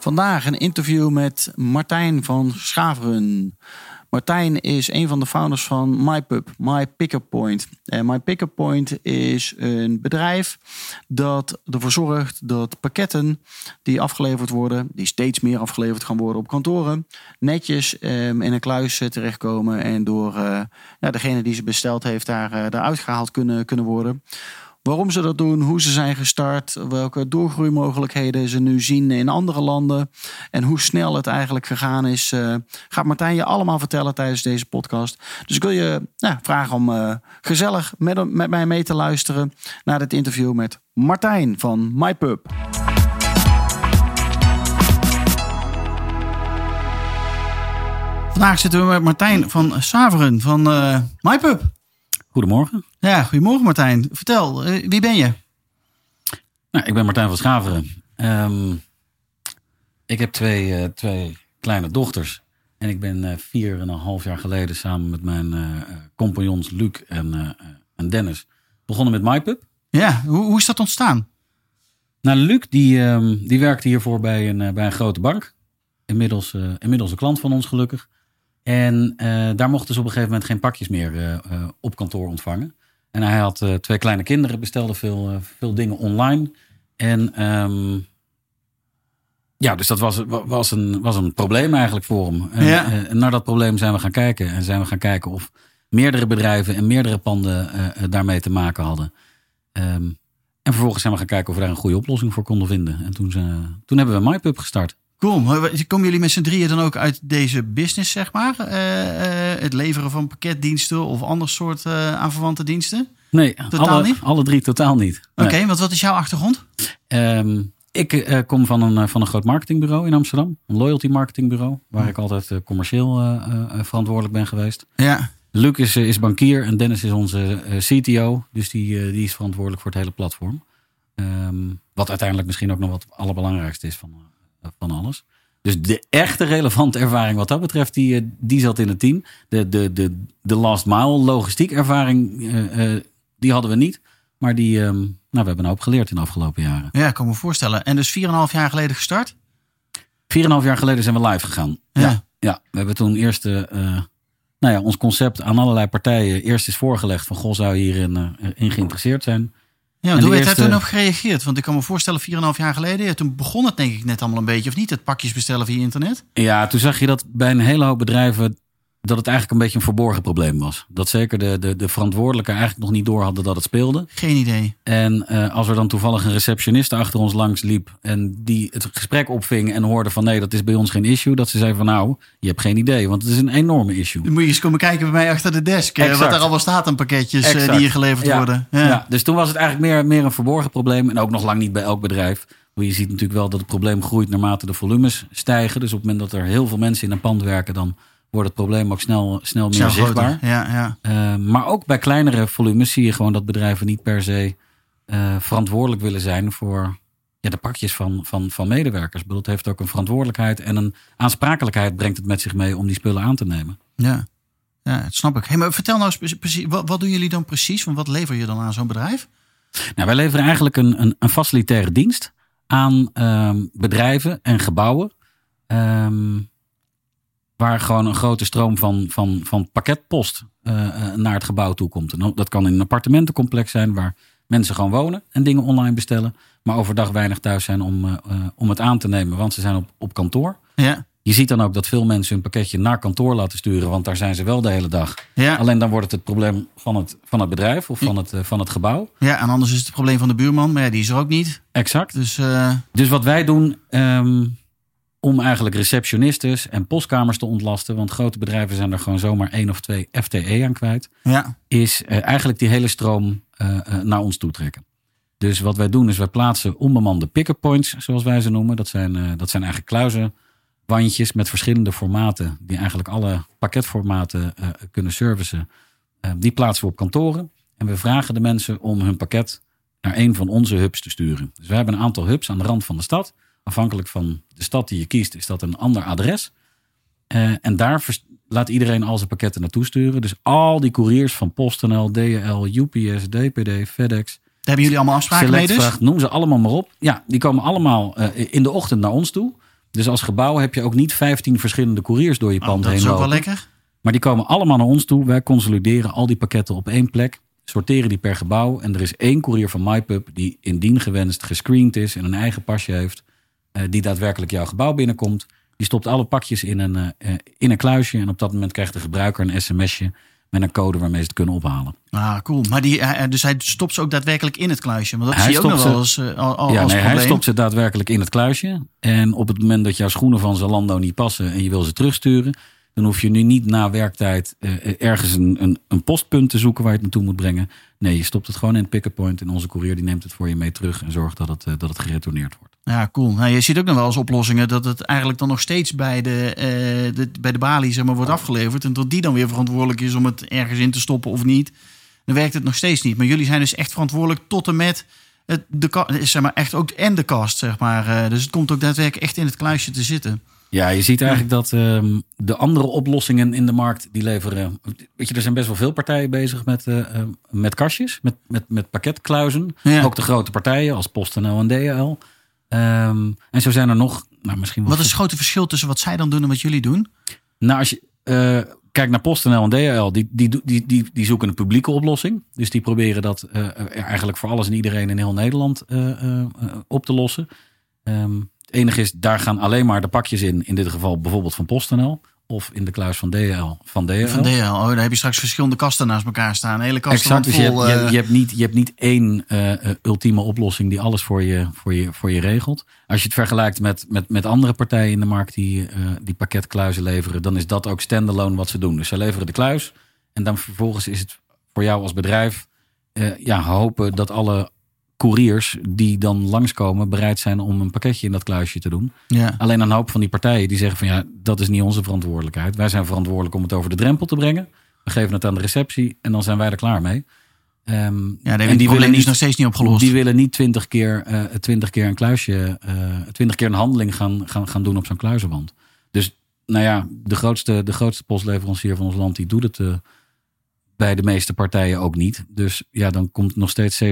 Vandaag een interview met Martijn van Schaveren. Martijn is een van de founders van MyPub, My Pickup Point. En My Pickup Point is een bedrijf dat ervoor zorgt dat pakketten die afgeleverd worden, die steeds meer afgeleverd gaan worden op kantoren, netjes ehm, in een kluis terechtkomen en door uh, ja, degene die ze besteld heeft daar, uh, daar uitgehaald kunnen, kunnen worden. Waarom ze dat doen, hoe ze zijn gestart, welke doorgroeimogelijkheden ze nu zien in andere landen en hoe snel het eigenlijk gegaan is, uh, gaat Martijn je allemaal vertellen tijdens deze podcast. Dus ik wil je nou, vragen om uh, gezellig met, met mij mee te luisteren naar dit interview met Martijn van MyPub. Vandaag zitten we met Martijn van Saveren van uh, MyPub. Goedemorgen. Ja, goedemorgen Martijn. Vertel, uh, wie ben je? Nou, ik ben Martijn van Schaveren. Um, ik heb twee, uh, twee kleine dochters. En ik ben uh, vier en een half jaar geleden samen met mijn compagnons Luc en, en Dennis begonnen met MyPub. Ja, hoe, hoe is dat ontstaan? Nou, Luc die, um, die werkte hiervoor bij een, bij een grote bank. Inmiddels, inmiddels een klant van ons gelukkig. En uh, daar mochten ze op een gegeven moment geen pakjes meer uh, uh, op kantoor ontvangen. En hij had twee kleine kinderen, bestelde veel, veel dingen online. En um, ja, dus dat was, was, een, was een probleem eigenlijk voor hem. En, ja. naar dat probleem zijn we gaan kijken. En zijn we gaan kijken of meerdere bedrijven en meerdere panden daarmee te maken hadden. Um, en vervolgens zijn we gaan kijken of we daar een goede oplossing voor konden vinden. En toen, toen hebben we MyPub gestart. Cool. Komen jullie met z'n drieën dan ook uit deze business, zeg maar? Uh, uh, het leveren van pakketdiensten of ander soort uh, aanverwante diensten? Nee, totaal alle, niet? alle drie totaal niet. Oké, okay, wat, wat is jouw achtergrond? Um, ik kom van een, van een groot marketingbureau in Amsterdam. Een loyalty marketingbureau. Waar ik altijd commercieel verantwoordelijk ben geweest. Ja. Luc is, is bankier en Dennis is onze CTO. Dus die, die is verantwoordelijk voor het hele platform. Um, wat uiteindelijk misschien ook nog wat het allerbelangrijkste is van van alles. Dus de echte relevante ervaring wat dat betreft, die, die zat in het team. De, de, de, de last mile logistiek ervaring, uh, uh, die hadden we niet. Maar die, um, nou, we hebben een hoop geleerd in de afgelopen jaren. Ja, ik kan me voorstellen. En dus 4,5 jaar geleden gestart? 4,5 jaar geleden zijn we live gegaan. Ja. Ja, ja we hebben toen eerst uh, nou ja, ons concept aan allerlei partijen eerst is voorgelegd. Van, goh, zou je hierin in geïnteresseerd zijn? Ja, hoe heeft eerste... hij toen op gereageerd? Want ik kan me voorstellen, 4,5 jaar geleden, ja, toen begon het denk ik net allemaal een beetje, of niet? Het pakjes bestellen via internet? Ja, toen zag je dat bij een hele hoop bedrijven dat het eigenlijk een beetje een verborgen probleem was. Dat zeker de, de, de verantwoordelijken eigenlijk nog niet door hadden dat het speelde. Geen idee. En uh, als er dan toevallig een receptioniste achter ons langs liep en die het gesprek opving en hoorde van nee, dat is bij ons geen issue, dat ze zei van nou, je hebt geen idee, want het is een enorme issue. Dan moet je eens komen kijken bij mij achter de desk, exact. wat er allemaal staat aan pakketjes exact. die hier geleverd ja. worden. Ja. ja. dus toen was het eigenlijk meer, meer een verborgen probleem en ook nog lang niet bij elk bedrijf. Je ziet natuurlijk wel dat het probleem groeit naarmate de volumes stijgen. Dus op het moment dat er heel veel mensen in een pand werken, dan wordt het probleem ook snel, snel meer Snel zichtbaar. Ja, ja. Uh, maar ook bij kleinere volumes zie je gewoon dat bedrijven niet per se uh, verantwoordelijk willen zijn voor ja, de pakjes van, van, van medewerkers. Het heeft ook een verantwoordelijkheid en een aansprakelijkheid brengt het met zich mee om die spullen aan te nemen. Ja, ja dat snap ik. Hey, maar vertel nou eens precies, wat, wat doen jullie dan precies? Want wat lever je dan aan zo'n bedrijf? Nou, wij leveren eigenlijk een, een, een facilitaire dienst aan um, bedrijven en gebouwen. Um, waar gewoon een grote stroom van, van, van pakketpost uh, naar het gebouw toe komt. En dat kan in een appartementencomplex zijn waar mensen gewoon wonen en dingen online bestellen. Maar overdag weinig thuis zijn om, uh, om het aan te nemen, want ze zijn op, op kantoor. Ja. Je ziet dan ook dat veel mensen hun pakketje naar kantoor laten sturen, want daar zijn ze wel de hele dag. Ja. Alleen dan wordt het het probleem van het, van het bedrijf of van het, van het gebouw. Ja, en anders is het het probleem van de buurman, maar ja, die is er ook niet. Exact. Dus, uh... dus wat wij doen, um, om eigenlijk receptionistes en postkamers te ontlasten. Want grote bedrijven zijn er gewoon zomaar één of twee FTE aan kwijt. Ja. Is uh, eigenlijk die hele stroom uh, uh, naar ons toe trekken. Dus wat wij doen is wij plaatsen onbemande pick-up points, zoals wij ze noemen. Dat zijn, dat zijn eigenlijk kluizen wandjes met verschillende formaten, die eigenlijk alle pakketformaten eh, kunnen servicen. Eh, die plaatsen we op kantoren. En we vragen de mensen om hun pakket naar een van onze hubs te sturen. Dus we hebben een aantal hubs aan de rand van de stad. Afhankelijk van de stad die je kiest, is dat een ander adres. Eh, en daar laat iedereen al zijn pakketten naartoe sturen. Dus al die couriers van PostNL, DHL, UPS, DPD, FedEx, Daar hebben jullie allemaal afspraken mee dus? Noem ze allemaal maar op. Ja, die komen allemaal eh, in de ochtend naar ons toe. Dus als gebouw heb je ook niet 15 verschillende couriers door je Oh, pand dat heen is ook wel lekker. Maar die komen allemaal naar ons toe. Wij consolideren al die pakketten op één plek. Sorteren die per gebouw. En er is één courier van MyPub die indien gewenst gescreend is. En een eigen pasje heeft. Eh, die daadwerkelijk jouw gebouw binnenkomt. Die stopt alle pakjes in een, eh, eh, in een kluisje. En op dat moment krijgt de gebruiker een sms'je. Met een code waarmee ze het kunnen ophalen. Ah, cool. Maar die, hij- dus hij stopt ze ook daadwerkelijk in het kluisje. Want dat Hij zie je ook nog wel ze- eens eh, al, al ja, als nee, hij stopt ze daadwerkelijk in het kluisje. En op het moment dat jouw schoenen van Zalando niet passen en je wil ze terugsturen, dan hoef je nu niet na werktijd eh, ergens een, een, een postpunt te zoeken waar je het naartoe moet brengen. Nee, je stopt het gewoon in het pick-up point en onze courier die neemt het voor je mee terug en zorgt dat het, eh, dat het geretourneerd wordt. Ja, cool. Nou, je ziet ook nog wel eens oplossingen dat het eigenlijk dan nog steeds bij de, eh, de, bij de balie zeg maar, wordt afgeleverd. En dat die dan weer verantwoordelijk is om het ergens in te stoppen of niet. Dan werkt het nog steeds niet. Maar jullie zijn dus echt verantwoordelijk tot en met het, de, zeg maar, echt ook en de kast. Zeg maar. Dus het komt ook daadwerkelijk echt in het kluisje te zitten. Ja, je ziet eigenlijk dat ehm, de andere oplossingen in de markt die leveren. Weet je, er zijn best wel veel partijen bezig met, eh, eh, met kastjes, met, met, met pakketkluizen. Ja. Ook de grote partijen als PostNL en DHL. Ehm, en zo zijn er nog, nou misschien. Wat is het grote verschil tussen wat zij dan doen en wat jullie doen? Nou, als je eh, kijkt naar PostNL en DHL, die, die, die, die, die zoeken een publieke oplossing. Dus die proberen dat eh, eigenlijk voor alles en iedereen in heel Nederland op te lossen. Ehm, het enige is, daar gaan alleen maar de pakjes in. In dit geval bijvoorbeeld van PostNL. Of in de kluis van DHL. Van DHL. Van DHL. Oh, daar heb je straks verschillende kasten naast elkaar staan. Een hele kast Exact, dus je hebt, vol. je, eh, hebt- je, hebt niet, je hebt niet één eh, eh, ultieme oplossing die alles voor je, voor, je, voor je regelt. Als je het vergelijkt met, met, met andere partijen in de markt die, die pakketkluizen leveren, dan is dat ook standalone wat ze doen. Dus ze leveren de kluis en dan vervolgens is het voor jou als bedrijf ja, hopen dat alle couriers die dan langskomen bereid zijn om een pakketje in dat kluisje te doen. ja. Alleen een hoop van die partijen die zeggen van ja, dat is niet onze verantwoordelijkheid. Wij zijn verantwoordelijk om het over de drempel te brengen. We geven het aan de receptie en dan zijn wij er klaar mee. Ehm, Ja, en die, willen is niet, nog steeds niet opgelost. die willen niet twintig keer, eh, twintig keer een kluisje, eh, twintig keer een handeling gaan, gaan, gaan doen op zo'n kluizenwand. Dus nou ja, de grootste, de grootste postleverancier van ons land, die doet het eh, bij de meeste partijen ook niet. Dus ja, dan komt nog steeds 70%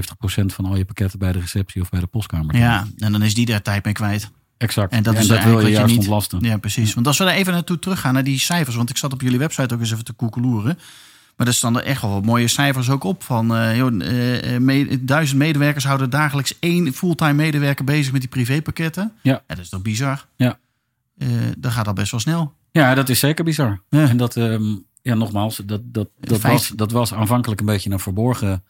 van al je pakketten bij de receptie of bij de postkamer. ja, en dan is die daar tijd mee kwijt. exact. En dat is wil eigenlijk je juist niet- ontlasten. Ja, precies. Want als we daar even naartoe teruggaan, naar die cijfers. Want ik zat op jullie website ook eens even te koekeloeren. Maar er staan er echt wel wat mooie cijfers ook op. Van eh, joh, me- duizend medewerkers houden dagelijks één fulltime medewerker bezig met die privépakketten. Ja. dat is toch bizar? Ja. Dat gaat al best wel snel. Ja, dat is zeker bizar. Ja. En dat, ehm, ja, nogmaals, dat, dat, dat, was, dat was aanvankelijk een beetje een verborgen.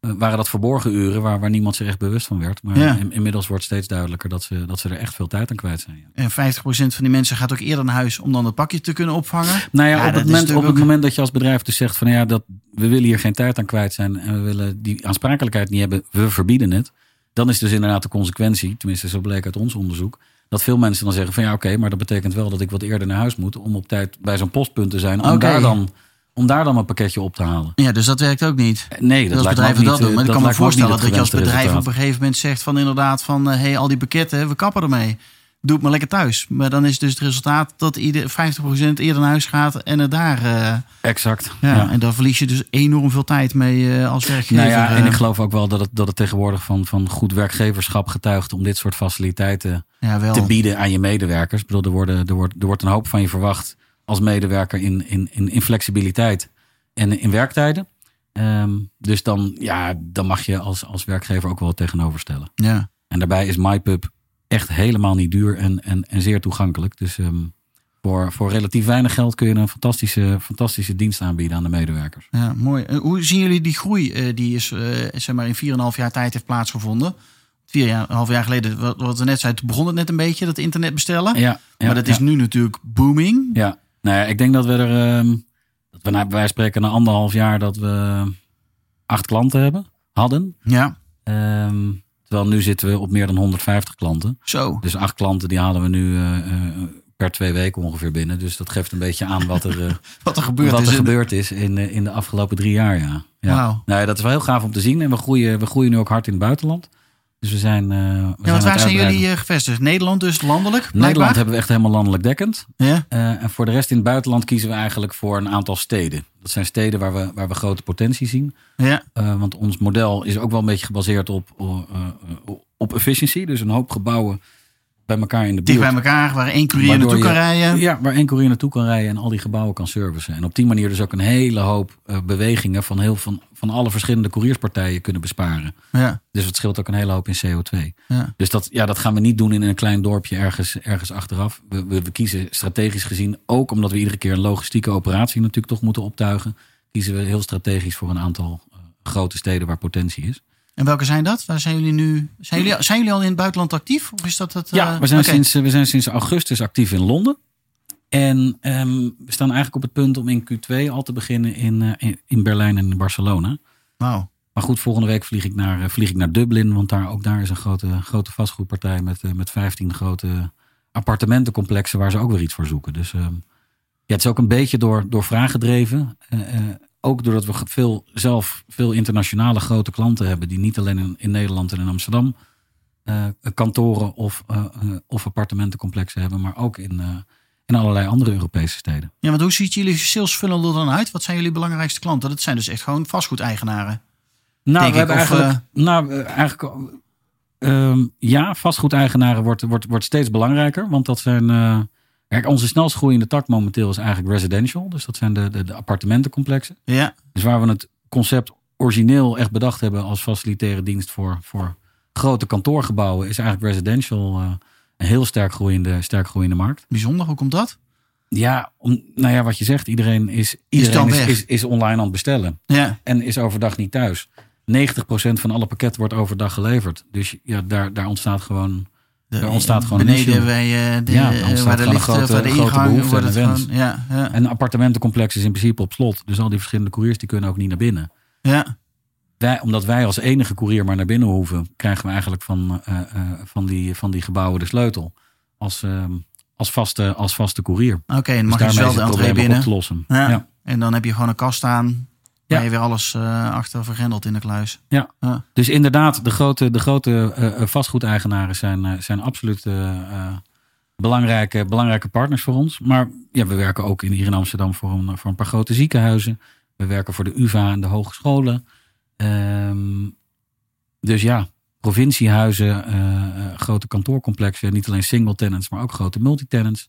eh, waren dat verborgen uren waar, waar niemand zich echt bewust van werd. Maar Ja. in- inmiddels wordt steeds duidelijker dat ze, dat ze er echt veel tijd aan kwijt zijn. ja. En 50% van die mensen gaat ook eerder naar huis om dan het pakje te kunnen opvangen. Nou ja, Ja, op, het moment, op het moment dat je als bedrijf dus zegt van ja, dat, we willen hier geen tijd aan kwijt zijn en we willen die aansprakelijkheid niet hebben, we verbieden het. Dan is dus inderdaad de consequentie, tenminste zo bleek uit ons onderzoek, dat veel mensen dan zeggen van ja oké, maar dat betekent wel dat ik wat eerder naar huis moet om op tijd bij zo'n postpunt te zijn, om, daar, dan, om daar dan mijn pakketje op te halen. Ja, dus dat werkt ook niet. Eh, Nee, dat als lijkt bedrijven niet, dat doen. eh, Maar ik kan me voorstellen dat je als bedrijf op een gegeven moment zegt van inderdaad van hé, hey, al die pakketten, we kappen ermee. Doe het maar lekker thuis. Maar dan is dus het resultaat dat ieder 50% eerder naar huis gaat en het daar. eh, Exact. ja, ja. En daar verlies je dus enorm veel tijd mee eh, als werkgever. Nou ja, en eh. ik geloof ook wel dat het, dat het tegenwoordig van, van goed werkgeverschap getuigt om dit soort faciliteiten ja, wel. te bieden aan je medewerkers. Ik bedoel, er, worden, er, wordt, er wordt een hoop van je verwacht als medewerker in, in, in, in flexibiliteit en in werktijden. Ehm, dus dan, ja, dan mag je als, als werkgever ook wel wat tegenover stellen. Ja. En daarbij is MyPub echt helemaal niet duur en, en, en zeer toegankelijk. Dus ehm, voor, voor relatief weinig geld kun je een fantastische, fantastische dienst aanbieden aan de medewerkers. ja, mooi. Eh, hoe zien jullie die groei eh, die is, eh, zeg maar in 4,5 jaar tijd heeft plaatsgevonden? Vier jaar, een half jaar geleden, wat, wat we net zeiden, toen begon het net een beetje, dat internet bestellen. Ja, ja, maar dat ja. is nu natuurlijk booming. Ja, nou ja, ik denk dat we er, ehm, dat we wij spreken na anderhalf jaar dat we acht klanten hebben, hadden. Ja, Ehm, terwijl nu zitten we op meer dan 150 klanten. zo. Dus acht klanten die halen we nu eh, eh, per twee weken ongeveer binnen. Dus dat geeft een beetje aan wat er, eh, Wat er gebeurd wat is. er in- gebeurd is in, in de afgelopen drie jaar. Ja. Ja. Nou, ja, dat is wel heel gaaf om te zien. En we groeien, we groeien nu ook hard in het buitenland. Dus we zijn. eh, we Ja, want waar zijn jullie eh, gevestigd? Nederland dus landelijk? blijkbaar? Nederland hebben we echt helemaal landelijk dekkend. Ja? Eh, en voor de rest in het buitenland kiezen we eigenlijk voor een aantal steden. Dat zijn steden waar we, waar we grote potentie zien. Ja. Want ons model is ook wel een beetje gebaseerd op, op efficiency. Dus een hoop gebouwen bij elkaar in de Dicht buurt. bij elkaar, waar één courier naartoe kan rijden. Ja, waar één courier naartoe kan rijden en al die gebouwen kan servicen. En op die manier dus ook een hele hoop bewegingen van, heel, van, van alle verschillende courierspartijen kunnen besparen. Ja. Dus het scheelt ook een hele hoop in CO2. Ja. Dus dat, ja, dat gaan we niet doen in een klein dorpje ergens, ergens achteraf. We, we, we kiezen strategisch gezien, ook omdat we iedere keer een logistieke operatie natuurlijk toch moeten optuigen, kiezen we heel strategisch voor een aantal eh, grote steden waar potentie is. En welke zijn dat? Waar zijn jullie nu? Zijn jullie, zijn jullie al in het buitenland actief? Of is dat het? Ja, eh, we zijn, sinds, we zijn sinds augustus actief in Londen. En ehm, we staan eigenlijk op het punt om in Q2 al te beginnen in, eh, in, in Berlijn en in Barcelona. Wauw. Maar goed, volgende week vlieg ik naar, eh, vlieg ik naar Dublin. Want daar, ook daar is een grote, grote vastgoedpartij met, eh, met 15 grote appartementencomplexen waar ze ook weer iets voor zoeken. Dus ehm, ja, het is ook een beetje door, door vraag gedreven. Ook doordat we veel, zelf veel internationale grote klanten hebben. Die niet alleen in, in Nederland en in Amsterdam kantoren of, of appartementencomplexen hebben. Maar ook in, in allerlei andere Europese steden. Ja, want hoe ziet jullie sales funnel er dan uit? Wat zijn jullie belangrijkste klanten? Dat zijn dus echt gewoon vastgoedeigenaren. Nou, we hebben of, eigenlijk, nou, eh, eigenlijk ehm, ja, vastgoedeigenaren wordt, wordt, wordt steeds belangrijker. Want dat zijn. eh, kijk, onze snelst groeiende tak momenteel is eigenlijk residential. Dus dat zijn de, de, de appartementencomplexen. Ja. Dus waar we het concept origineel echt bedacht hebben als facilitaire dienst voor, voor grote kantoorgebouwen, is eigenlijk residential eh, een heel sterk groeiende, sterk groeiende markt. Bijzonder, hoe komt dat? Ja, om, nou ja, wat je zegt, iedereen is, dan iedereen is, is, is online aan het bestellen Ja. en is overdag niet thuis. 90% van alle pakketten wordt overdag geleverd. Dus ja, daar, daar ontstaat gewoon. De- Er ontstaat gewoon een beneden issue. bij, eh, de, Ja, ontstaat waar de een grote- waar de grote ingang wordt en het een gewoon. Ja, ja, En een appartementencomplex is in principe op slot. Dus al die verschillende couriers die kunnen ook niet naar binnen. ja. Wij, omdat wij als enige courier maar naar binnen hoeven, krijgen we eigenlijk van, eh, eh, van, die, van die gebouwen de sleutel. Als, ehm, als, vaste, als vaste courier. Oké, en Dus mag je dus is de entree binnen. Ja. Ja. En dan heb je gewoon een kast staan. Waar Ja. je weer alles eh, achter vergrendelt in de kluis. Ja. Ja. Dus inderdaad, de grote, de grote vastgoedeigenaren zijn, zijn absoluut belangrijke, belangrijke partners voor ons. Maar ja, we werken ook in, hier in Amsterdam voor een, voor een paar grote ziekenhuizen. We werken voor de UvA en de hogescholen. Ehm, dus ja, provinciehuizen, eh, eh, grote kantoorcomplexen. Niet alleen single tenants, maar ook grote multitenants.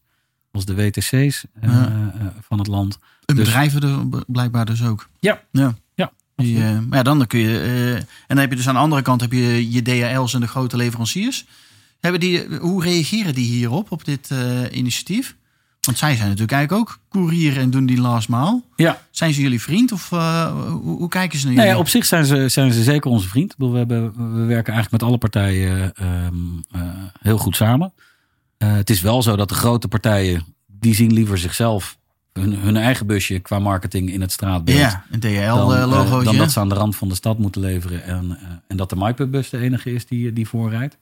Als de WTC's eh, Ja. van het land. Een Dus- bedrijven er blijkbaar dus ook. Ja. Ja. Ja, Die, maar ja, dan kun je. en dan heb je dus aan de andere kant heb je je DHL's en de grote leveranciers. Hebben die, hoe reageren die hierop, op dit initiatief? Want zij zijn natuurlijk eigenlijk ook courier en doen die last maal. Ja, Zijn ze jullie vriend of eh, hoe, hoe kijken ze naar Nou jullie? ja, op zich zijn ze, zijn ze zeker onze vriend. We, hebben, we werken eigenlijk met alle partijen ehm, eh, heel goed samen. Eh, het is wel zo dat de grote partijen, die zien liever zichzelf, hun, hun eigen busje qua marketing in het straatbeeld. ja, een DHL-logootje. dan dat ze aan de rand van de stad moeten leveren. En, en dat de MyPub-bus de enige is die, die voorrijdt.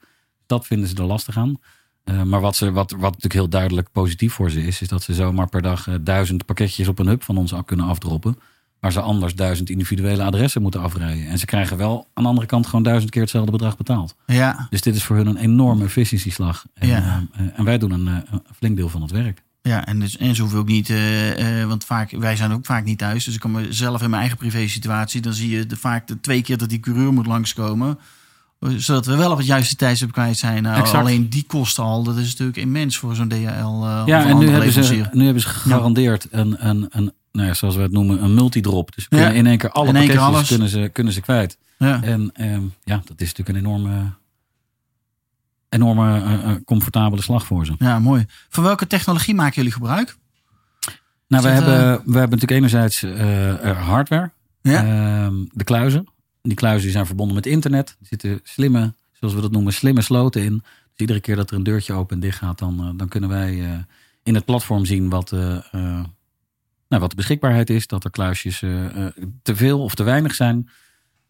Dat vinden ze er lastig aan. Eh, maar wat, ze, wat, wat natuurlijk heel duidelijk positief voor ze is, is dat ze zomaar per dag eh, duizend pakketjes op een hub van ons af kunnen afdroppen. Waar ze anders duizend individuele adressen moeten afrijden. En ze krijgen wel aan de andere kant gewoon duizend keer hetzelfde bedrag betaald. ja, Dus dit is voor hun een enorme efficiëntieslag. En, Ja. eh, en wij doen een, een flink deel van het werk. ja, en, dus, en ze hoeven ook niet, want vaak, wij zijn ook vaak niet thuis. Dus ik kom zelf in mijn eigen privé situatie. Dan zie je de, vaak de twee keer dat die coureur moet langskomen. Eh, Zodat we wel op het juiste tijdstip kwijt zijn. Nou, alleen die kosten al, dat is natuurlijk immens voor zo'n DHL. eh, of Ja, en nu hebben, ze, nu hebben ze gegarandeerd een, een, een nou ja, zoals we het noemen, een multidrop. Dus Ja. in één keer alle In één alles. kunnen ze, kunnen ze kwijt. Ja. En ehm, ja, dat is natuurlijk een enorme, enorme eh, eh, comfortabele slag voor ze. ja, mooi. Van welke technologie maken jullie gebruik? Nou, we hebben, we hebben natuurlijk enerzijds eh, eh, hardware, Ja. ehm, de kluizen. Die kluizen zijn verbonden met internet. Er zitten slimme, zoals we dat noemen, slimme sloten in. Dus iedere keer dat er een deurtje open en dicht gaat, dan, eh, dan kunnen wij eh, in het platform zien wat, eh, nou, wat de beschikbaarheid is. Dat er kluisjes te veel of te weinig zijn.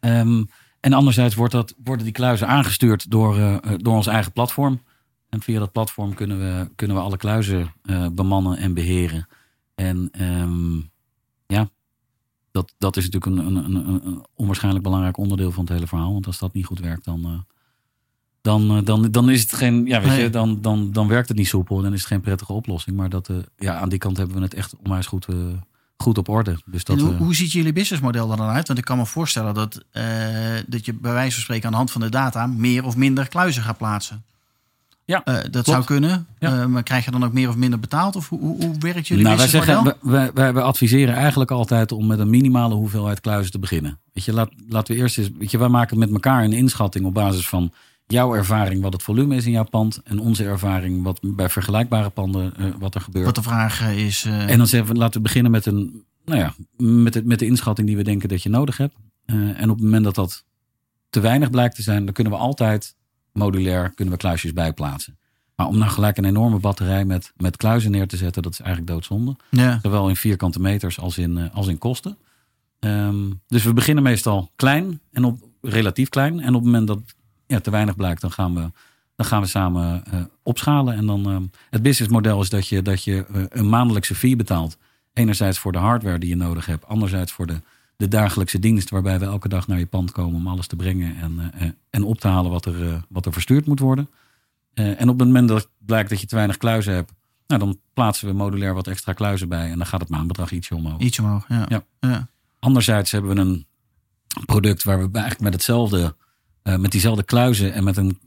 Ehm, en anderzijds wordt dat, worden die kluizen aangestuurd door, door ons eigen platform. En via dat platform kunnen we, kunnen we alle kluizen bemannen en beheren. En ja, dat, dat is natuurlijk een, een, een, een onwaarschijnlijk belangrijk onderdeel van het hele verhaal. Want als dat niet goed werkt, dan, eh, dan, eh, dan, dan is het geen. Ja, weet Nee. je, dan, dan, dan werkt het niet soepel en dan is het geen prettige oplossing. Maar dat, eh, ja, aan die kant hebben we het echt onwijs goed, goed op orde. Dus dat, en hoe, hoe ziet jullie businessmodel er dan uit? Want ik kan me voorstellen dat, dat je bij wijze van spreken aan de hand van de data meer of minder kluizen gaat plaatsen. Ja, Eh, dat zou kunnen. Ja. Eh, maar krijg je dan ook meer of minder betaald? Of hoe, hoe, hoe werkt jullie nou, wij, zeggen, wij, wij, wij adviseren eigenlijk altijd om met een minimale hoeveelheid kluizen te beginnen. Weet je, laat, laten we eerst eens. Weet je, wij maken met elkaar een inschatting op basis van jouw ervaring, wat het volume is in jouw pand. En onze ervaring, wat bij vergelijkbare panden, eh, wat er gebeurt. Wat de vraag is. eh, En dan zeggen we, laten we beginnen met een, nou ja, met de, met de inschatting die we denken dat je nodig hebt. Eh, en op het moment dat dat te weinig blijkt te zijn, dan kunnen we altijd modulair kunnen we kluisjes bijplaatsen. Maar om nou gelijk een enorme batterij met, met kluizen neer te zetten, dat is eigenlijk doodzonde. ja. Zowel in vierkante meters als in, eh, als in kosten. Ehm, dus we beginnen meestal klein en op relatief klein. En op het moment dat ja, te weinig blijkt, dan gaan we, dan gaan we samen eh, opschalen. En dan ehm, het businessmodel is dat je, dat je eh, een maandelijkse fee betaalt. Enerzijds voor de hardware die je nodig hebt. Anderzijds voor de, de dagelijkse dienst waarbij we elke dag naar je pand komen om alles te brengen en, eh, en op te halen wat er, eh, wat er verstuurd moet worden. Eh, en op het moment dat blijkt dat je te weinig kluizen hebt, nou, dan plaatsen we modulair wat extra kluizen bij. En dan gaat het maandbedrag ietsje omhoog. Iets omhoog. Ja. Ja. Ja. Anderzijds hebben we een product waar we eigenlijk met hetzelfde, eh, met diezelfde kluizen en met een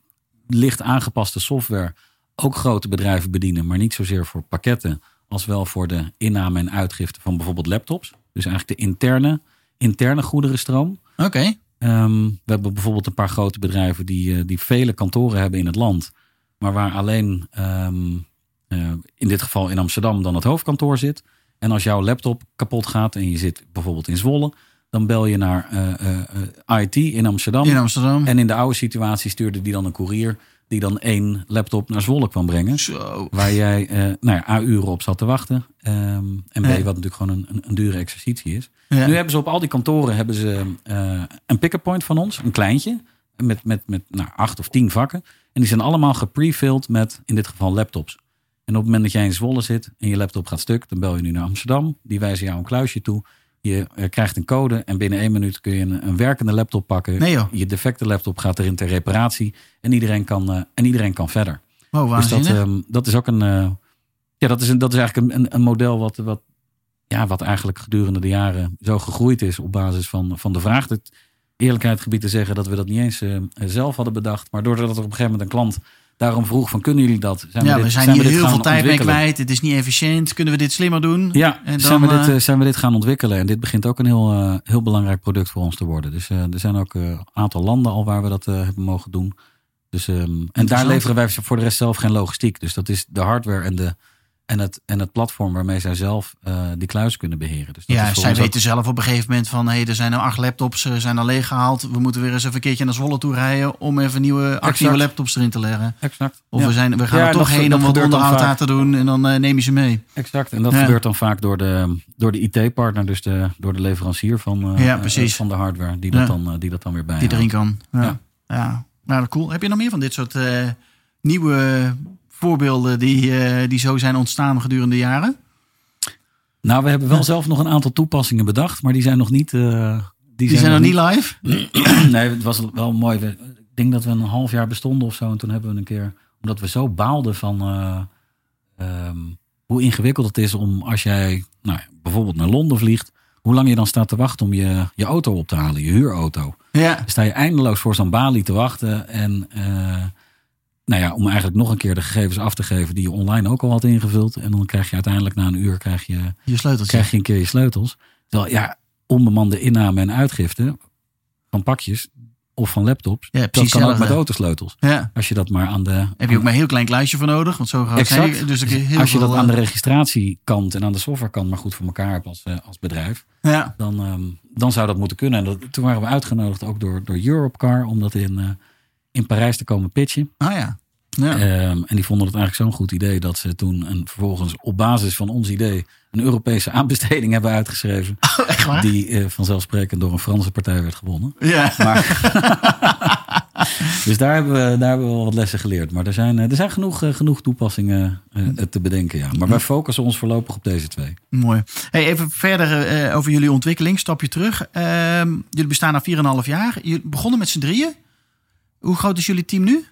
licht aangepaste software ook grote bedrijven bedienen. Maar niet zozeer voor pakketten als wel voor de inname en uitgifte van bijvoorbeeld laptops. Dus eigenlijk de interne, interne goederenstroom. Oké. Ehm, we hebben bijvoorbeeld een paar grote bedrijven die, eh, die vele kantoren hebben in het land. Maar waar alleen ehm, eh, in dit geval in Amsterdam dan het hoofdkantoor zit. En als jouw laptop kapot gaat en je zit bijvoorbeeld in Zwolle. Dan bel je naar eh, IT in Amsterdam. In Amsterdam. En in de oude situatie stuurde die dan een koerier. Die dan één laptop naar Zwolle kwam brengen. Zo. Waar jij eh nou ja, A uren op zat te wachten. Ehm, en B, Ja. wat natuurlijk gewoon een, een, een dure exercitie is. Ja. Nu hebben ze op al die kantoren hebben ze, eh, een pick-up point van ons. Een kleintje. Met, met, met nou, acht of tien vakken. En die zijn allemaal geprefilled met in dit geval laptops. En op het moment dat jij in Zwolle zit en je laptop gaat stuk. Dan bel je nu naar Amsterdam. Die wijzen jou een kluisje toe. Je eh, krijgt een code en binnen één minuut kun je een, een werkende laptop pakken. Nee. Je defecte laptop gaat erin ter reparatie. En iedereen kan, eh, en iedereen kan verder. Oh, Dus dat, ehm, dat is ook een. eh, ja, dat is, een, dat is eigenlijk een, een, model wat, wat, ja, wat eigenlijk gedurende de jaren zo gegroeid is op basis van, van de vraag. Het eerlijkheid gebied te zeggen dat we dat niet eens zelf hadden bedacht. Maar doordat er op een gegeven moment een klant daarom vroeg van kunnen jullie dat? Zijn ja, dit- we zijn we hier dit heel veel tijd mee kwijt. Het is niet efficiënt. Kunnen we dit slimmer doen? Ja, En zijn, dan, we dit, eh, eh, zijn we dit gaan ontwikkelen. En dit begint ook een heel, eh, heel belangrijk product voor ons te worden. Dus er zijn ook een aantal landen al waar we dat hebben mogen doen. Dus, ehm, en daar leveren wij voor de rest zelf geen logistiek. Dus dat is de hardware en, de, en, het, en het platform waarmee zij zelf eh, die kluis kunnen beheren. Dus dat Ja, zij ook- weten zelf op een gegeven moment van... hé, hey, er zijn nou acht laptops, eh, zijn al leeggehaald. We moeten weer eens even een keertje naar Zwolle toe rijden... om even nieuwe actieve laptops erin te leggen. Exact. Of Ja, we, zijn, we gaan Ja, er toch heen om wat onderhoud aan te doen... en dan eh, neem je ze mee. exact. En dat Ja. gebeurt dan vaak door de, door de IT-partner, dus de, door de leverancier van, Ja, precies. van de hardware, die dat, dan, die dat dan weer bij. Die erin kan. Ja, ja. Nou, cool. Heb je nog meer van dit soort nieuwe voorbeelden... Die, eh, die zo zijn ontstaan gedurende de jaren? Nou, we hebben wel zelf nog een aantal toepassingen bedacht, maar die zijn nog niet. eh, Die zijn nog niet live? nee, het was wel mooi. Ik denk dat we een half jaar bestonden of zo. En toen hebben we een keer, omdat we zo baalden van eh, ehm, hoe ingewikkeld het is om als jij nou, bijvoorbeeld naar Londen vliegt, hoe lang je dan staat te wachten om je, je auto op te halen, je huurauto. Ja. Dan sta je eindeloos voor zo'n balie te wachten. En nou ja, om eigenlijk nog een keer de gegevens af te geven die je online ook al had ingevuld. En dan krijg je uiteindelijk na een uur krijg je, Je sleuteltje. krijg je een keer je sleutels. Terwijl ja, onbemande inname en uitgifte van pakjes of van laptops. Ja, dat precies kan ook met autosleutels. Ja. Als je dat maar aan de. Heb je ook maar een heel klein kluisje voor nodig? Want zo zijn Exact. Dus heel als je dat aan de eh, registratiekant en aan de softwarekant maar goed voor elkaar hebt als, eh, als bedrijf, Ja. dan, ehm, dan zou dat moeten kunnen. En dat, toen waren we uitgenodigd ook door, door Europcar om dat in, eh, in Parijs te komen pitchen. Ah ja. Ja. Ehm, en die vonden het eigenlijk zo'n goed idee dat ze toen een, vervolgens op basis van ons idee een Europese aanbesteding hebben uitgeschreven. Echt waar? Die eh, vanzelfsprekend door een Franse partij werd gewonnen. Ja. Maar, Dus daar hebben, we, daar hebben we wel wat lessen geleerd. Maar er zijn, eh, er zijn genoeg, eh, genoeg toepassingen eh, te bedenken. Ja. Maar wij focussen ons voorlopig op deze twee. Mooi. Hey, even verder over jullie ontwikkeling. Stapje terug. Ehm, jullie bestaan na 4,5 jaar. Jullie begonnen met z'n drieën. Hoe groot is jullie team nu?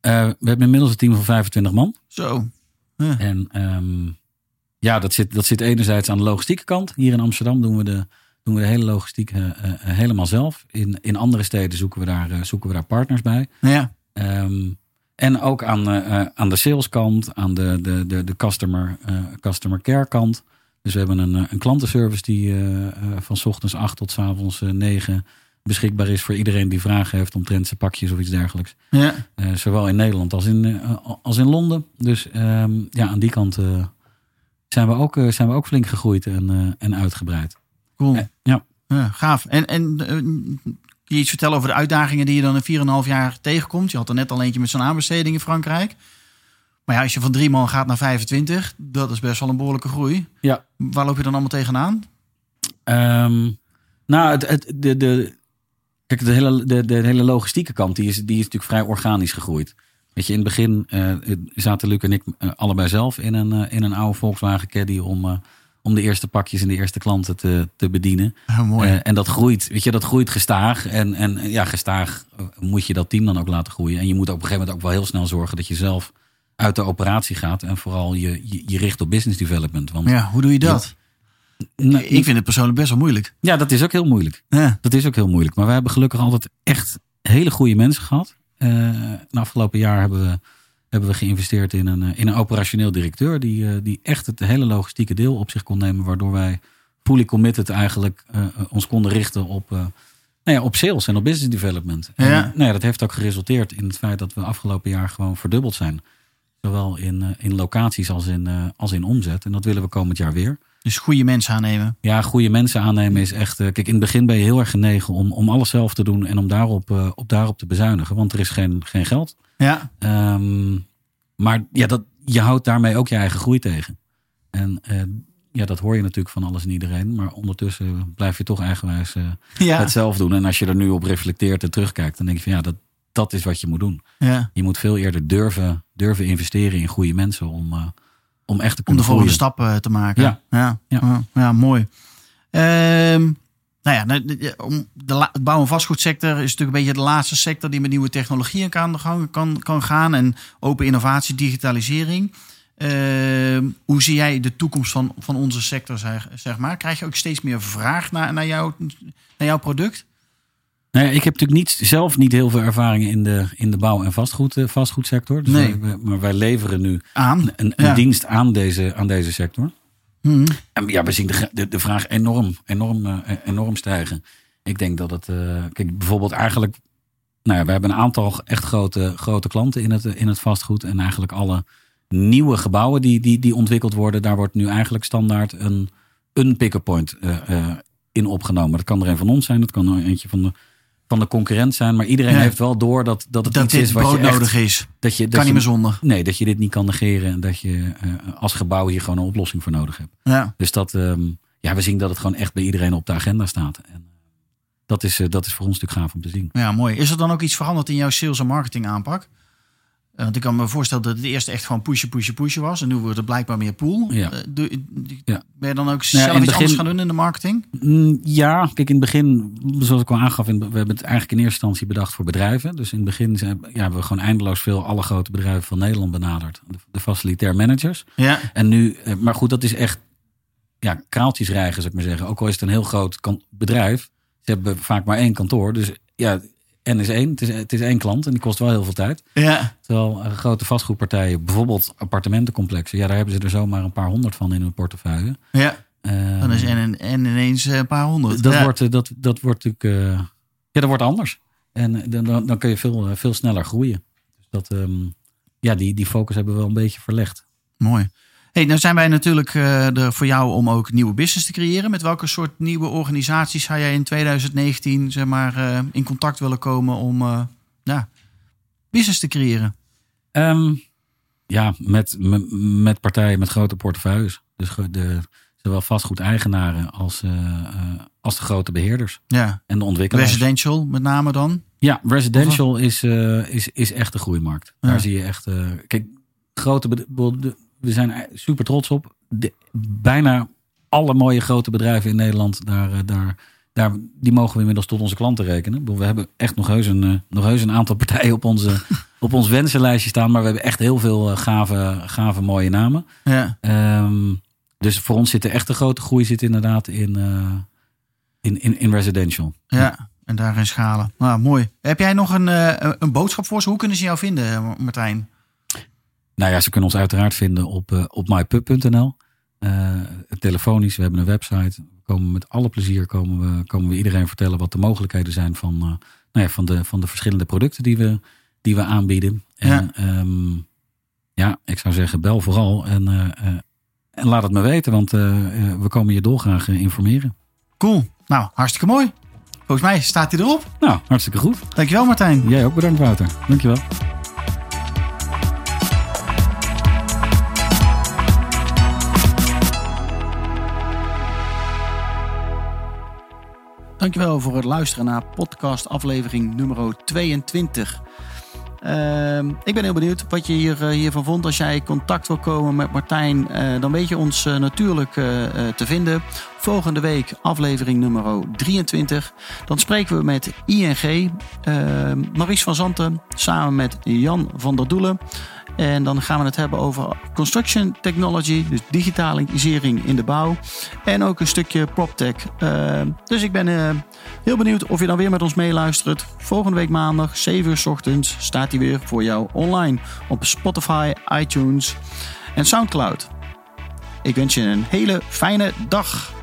Eh, we hebben inmiddels een team van 25 man. Zo. En ehm, ja, dat zit, dat zit enerzijds aan de logistieke kant. Hier in Amsterdam doen we de, doen we de hele logistiek eh, eh, helemaal zelf. In, in andere steden zoeken we daar, zoeken we daar partners bij. Ja. Ehm, en ook aan, aan de saleskant, aan de, de, de, de customer, customer care kant. Dus we hebben een, een klantenservice die van 's ochtends 8 tot 's avonds eh, 9 beschikbaar is voor iedereen die vragen heeft omtrent zijn pakjes of iets dergelijks. Ja. Eh, zowel in Nederland als in, eh, als in Londen. Dus ehm, ja, aan die kant eh, zijn, we ook, zijn we ook flink gegroeid en, en uitgebreid. Cool. Ja. Ja, gaaf. En, en kun je iets vertellen over de uitdagingen die je dan in 4,5 jaar tegenkomt? Je had er net al eentje met zo'n aanbesteding in Frankrijk. Maar ja, als je van drie man gaat naar 25, dat is best wel een behoorlijke groei. Ja. Waar loop je dan allemaal tegenaan? Ehm, nou, het, het, de, de, kijk, de hele, de, de hele logistieke kant die is, die is natuurlijk vrij organisch gegroeid. Weet je, in het begin eh, zaten Luc en ik eh, allebei zelf in een, eh, in een oude Volkswagen Caddy om, om de eerste pakjes en de eerste klanten te, te bedienen. mooi. Eh, en dat groeit, weet je, dat groeit gestaag. En, en ja, gestaag moet je dat team dan ook laten groeien. En je moet op een gegeven moment ook wel heel snel zorgen dat je zelf uit de operatie gaat. En vooral je, je, je richt op business development. Want ja, hoe doe je dat? Nou, Ik vind het persoonlijk best wel moeilijk. ja, dat is ook heel moeilijk. Ja. Dat is ook heel moeilijk. Maar we hebben gelukkig altijd echt hele goede mensen gehad. Eh de afgelopen jaar hebben we, hebben we geïnvesteerd in een, eh, in een operationeel directeur. Die, eh, die echt het hele logistieke deel op zich kon nemen. Waardoor wij fully committed eigenlijk ons konden richten op, nou ja, op sales en op business development. En, nou ja, dat heeft ook geresulteerd in het feit dat we afgelopen jaar gewoon verdubbeld zijn. Zowel in, in locaties als in, als in omzet. En dat willen we komend jaar weer. Dus goede mensen aannemen. Ja, goede mensen aannemen is echt. eh, Kijk, in het begin ben je heel erg genegen om, om alles zelf te doen en om daarop, eh, op daarop te bezuinigen. Want er is geen, geen geld. Ja, Ehm, maar ja, dat, je houdt daarmee ook je eigen groei tegen. En eh, ja, dat hoor je natuurlijk van alles en iedereen. Maar ondertussen blijf je toch eigenwijs ja, het zelf doen. En als je er nu op reflecteert en terugkijkt, dan denk je van ja, dat, dat is wat je moet doen. ja. Je moet veel eerder durven, durven investeren in goede mensen om, om echt te Om kunnen de volgende stappen te maken. Ja. ja, Ja. mooi. Ehm, nou ja, de- om de bouw- en vastgoedsector is natuurlijk een beetje de laatste sector die met nieuwe technologieën aan de gang kan, kan gaan. En open innovatie, digitalisering. Ehm, hoe zie jij de toekomst van, van onze sector, zeg, zeg maar? Krijg je ook steeds meer vraag naar, naar, jou, naar jouw product? Nou ja, ik heb natuurlijk niet, zelf niet heel veel ervaring in de, in de bouw- en vastgoed, eh, vastgoedsector. Dus Nee. wij- maar wij leveren nu Aan? een, een Ja. dienst aan deze, aan deze sector. Mhm. En ja, we zien de, de, de vraag enorm, enorm, eh, enorm stijgen. Ik denk dat het, eh, kijk, bijvoorbeeld eigenlijk, nou ja, we hebben een aantal echt grote, grote klanten in het, in het vastgoed. En eigenlijk alle nieuwe gebouwen die, die, die ontwikkeld worden, daar wordt nu eigenlijk standaard een, een pick-up point in opgenomen. Dat kan er een van ons zijn, dat kan er eentje van de, van de concurrent zijn. Maar iedereen heeft wel door dat, dat het Dat iets dit is wat je echt, is. dat je, dat Kan je, niet meer zonder. Nee, dat je dit niet kan negeren en dat je eh, als gebouw hier gewoon een oplossing voor nodig hebt. Ja. Dus dat, ehm, ja, we zien dat het gewoon echt bij iedereen op de agenda staat. En eh, dat is, eh, dat is voor ons natuurlijk gaaf om te zien. Ja, mooi. Is er dan ook iets veranderd in jouw sales en marketing aanpak? Eh, Want ik kan me voorstellen dat het eerst echt gewoon pushen, pushen, pushen was. En nu wordt het blijkbaar meer pool. Ja. Eh, doe- Ja. Ben je dan ook zelf iets anders gaan doen in de marketing? Mm, Ja, kijk, in het begin, zoals ik al aangaf, we hebben het eigenlijk in eerste instantie bedacht voor bedrijven. Dus in het begin zijn, ja, hebben we gewoon eindeloos veel alle grote bedrijven van Nederland benaderd. De, de facilitair managers. Ja. En nu, eh, maar goed, dat is echt ja, kraaltjes rijgen, zou ik maar zeggen. Ook al is het een heel groot kan- bedrijf, ze hebben vaak maar één kantoor. Dus ja, N is één, het is, het is één klant en die kost wel heel veel tijd. Ja. Terwijl eh, grote vastgoedpartijen, bijvoorbeeld appartementencomplexen, ja, daar hebben ze er zomaar een paar honderd van in hun portefeuille. ja. Eh, Dan is en, en, en ineens eh, een paar honderd. dat, ja. wordt, dat, dat wordt natuurlijk, ja, dat wordt anders. En dan, dan, kun je veel, veel sneller groeien. Dus dat, ehm, ja, die, die focus hebben we wel een beetje verlegd. Mooi. Hey, nou zijn wij natuurlijk eh, er voor jou om ook nieuwe business te creëren. Met welke soort nieuwe organisaties zou jij in 2019 zeg maar, eh, in contact willen komen om eh, ja, business te creëren? Ehm, ja, met, met, met partijen met grote portefeuilles. Dus de, zowel vastgoedeigenaren als, als de grote beheerders Ja, en de ontwikkelaars. residential met name dan. Ja, residential is, is, is echt de groeimarkt. Ja. Daar zie je echt. kijk, grote de- we zijn super trots op. De, bijna alle mooie grote bedrijven in Nederland, daar, eh, daar, daar, die mogen we inmiddels tot onze klanten rekenen. We hebben echt nog heus een, eh, nog heus een aantal partijen op, onze, op ons wensenlijstje staan. Maar we hebben echt heel veel eh, gave, gave mooie namen. Ja. Ehm, dus voor ons zit de echte grote groei zit inderdaad in, in, in, in residential. ja. En daarin schalen. Nou, mooi. Heb jij nog een, een boodschap voor ze? Hoe kunnen ze jou vinden, Martijn? Nou ja, ze kunnen ons uiteraard vinden op, eh, op mypub.nl. Eh, telefonisch, we hebben een website. We komen met alle plezier komen we, komen we iedereen vertellen wat de mogelijkheden zijn van, eh, nou ja, van, de, van de verschillende producten die we, die we aanbieden. En Ja. ja. ja, ik zou zeggen, bel vooral en, en laat het me weten, want we komen je dolgraag informeren. Cool. Nou, hartstikke mooi. Volgens mij staat hij erop. Nou, hartstikke goed. Dankjewel, Martijn. Jij ook bedankt, Wouter. Dankjewel. Dankjewel voor het luisteren naar podcast aflevering nummer 22. Ehm, ik ben heel benieuwd wat je hier, eh, hiervan vond. Als jij contact wil komen met Martijn, eh, dan weet je ons eh, natuurlijk te vinden. Volgende week aflevering nummer 23. Dan spreken we met ING, eh, Maurice van Zanten, samen met Jan van der Doelen. En dan gaan we het hebben over construction technology, dus digitalisering in de bouw. En ook een stukje PropTech. Eh, dus ik ben eh, heel benieuwd of je dan weer met ons meeluistert. Volgende week maandag, 7 uur 's ochtends, staat hij weer voor jou online op Spotify, iTunes en Soundcloud. Ik wens je een hele fijne dag.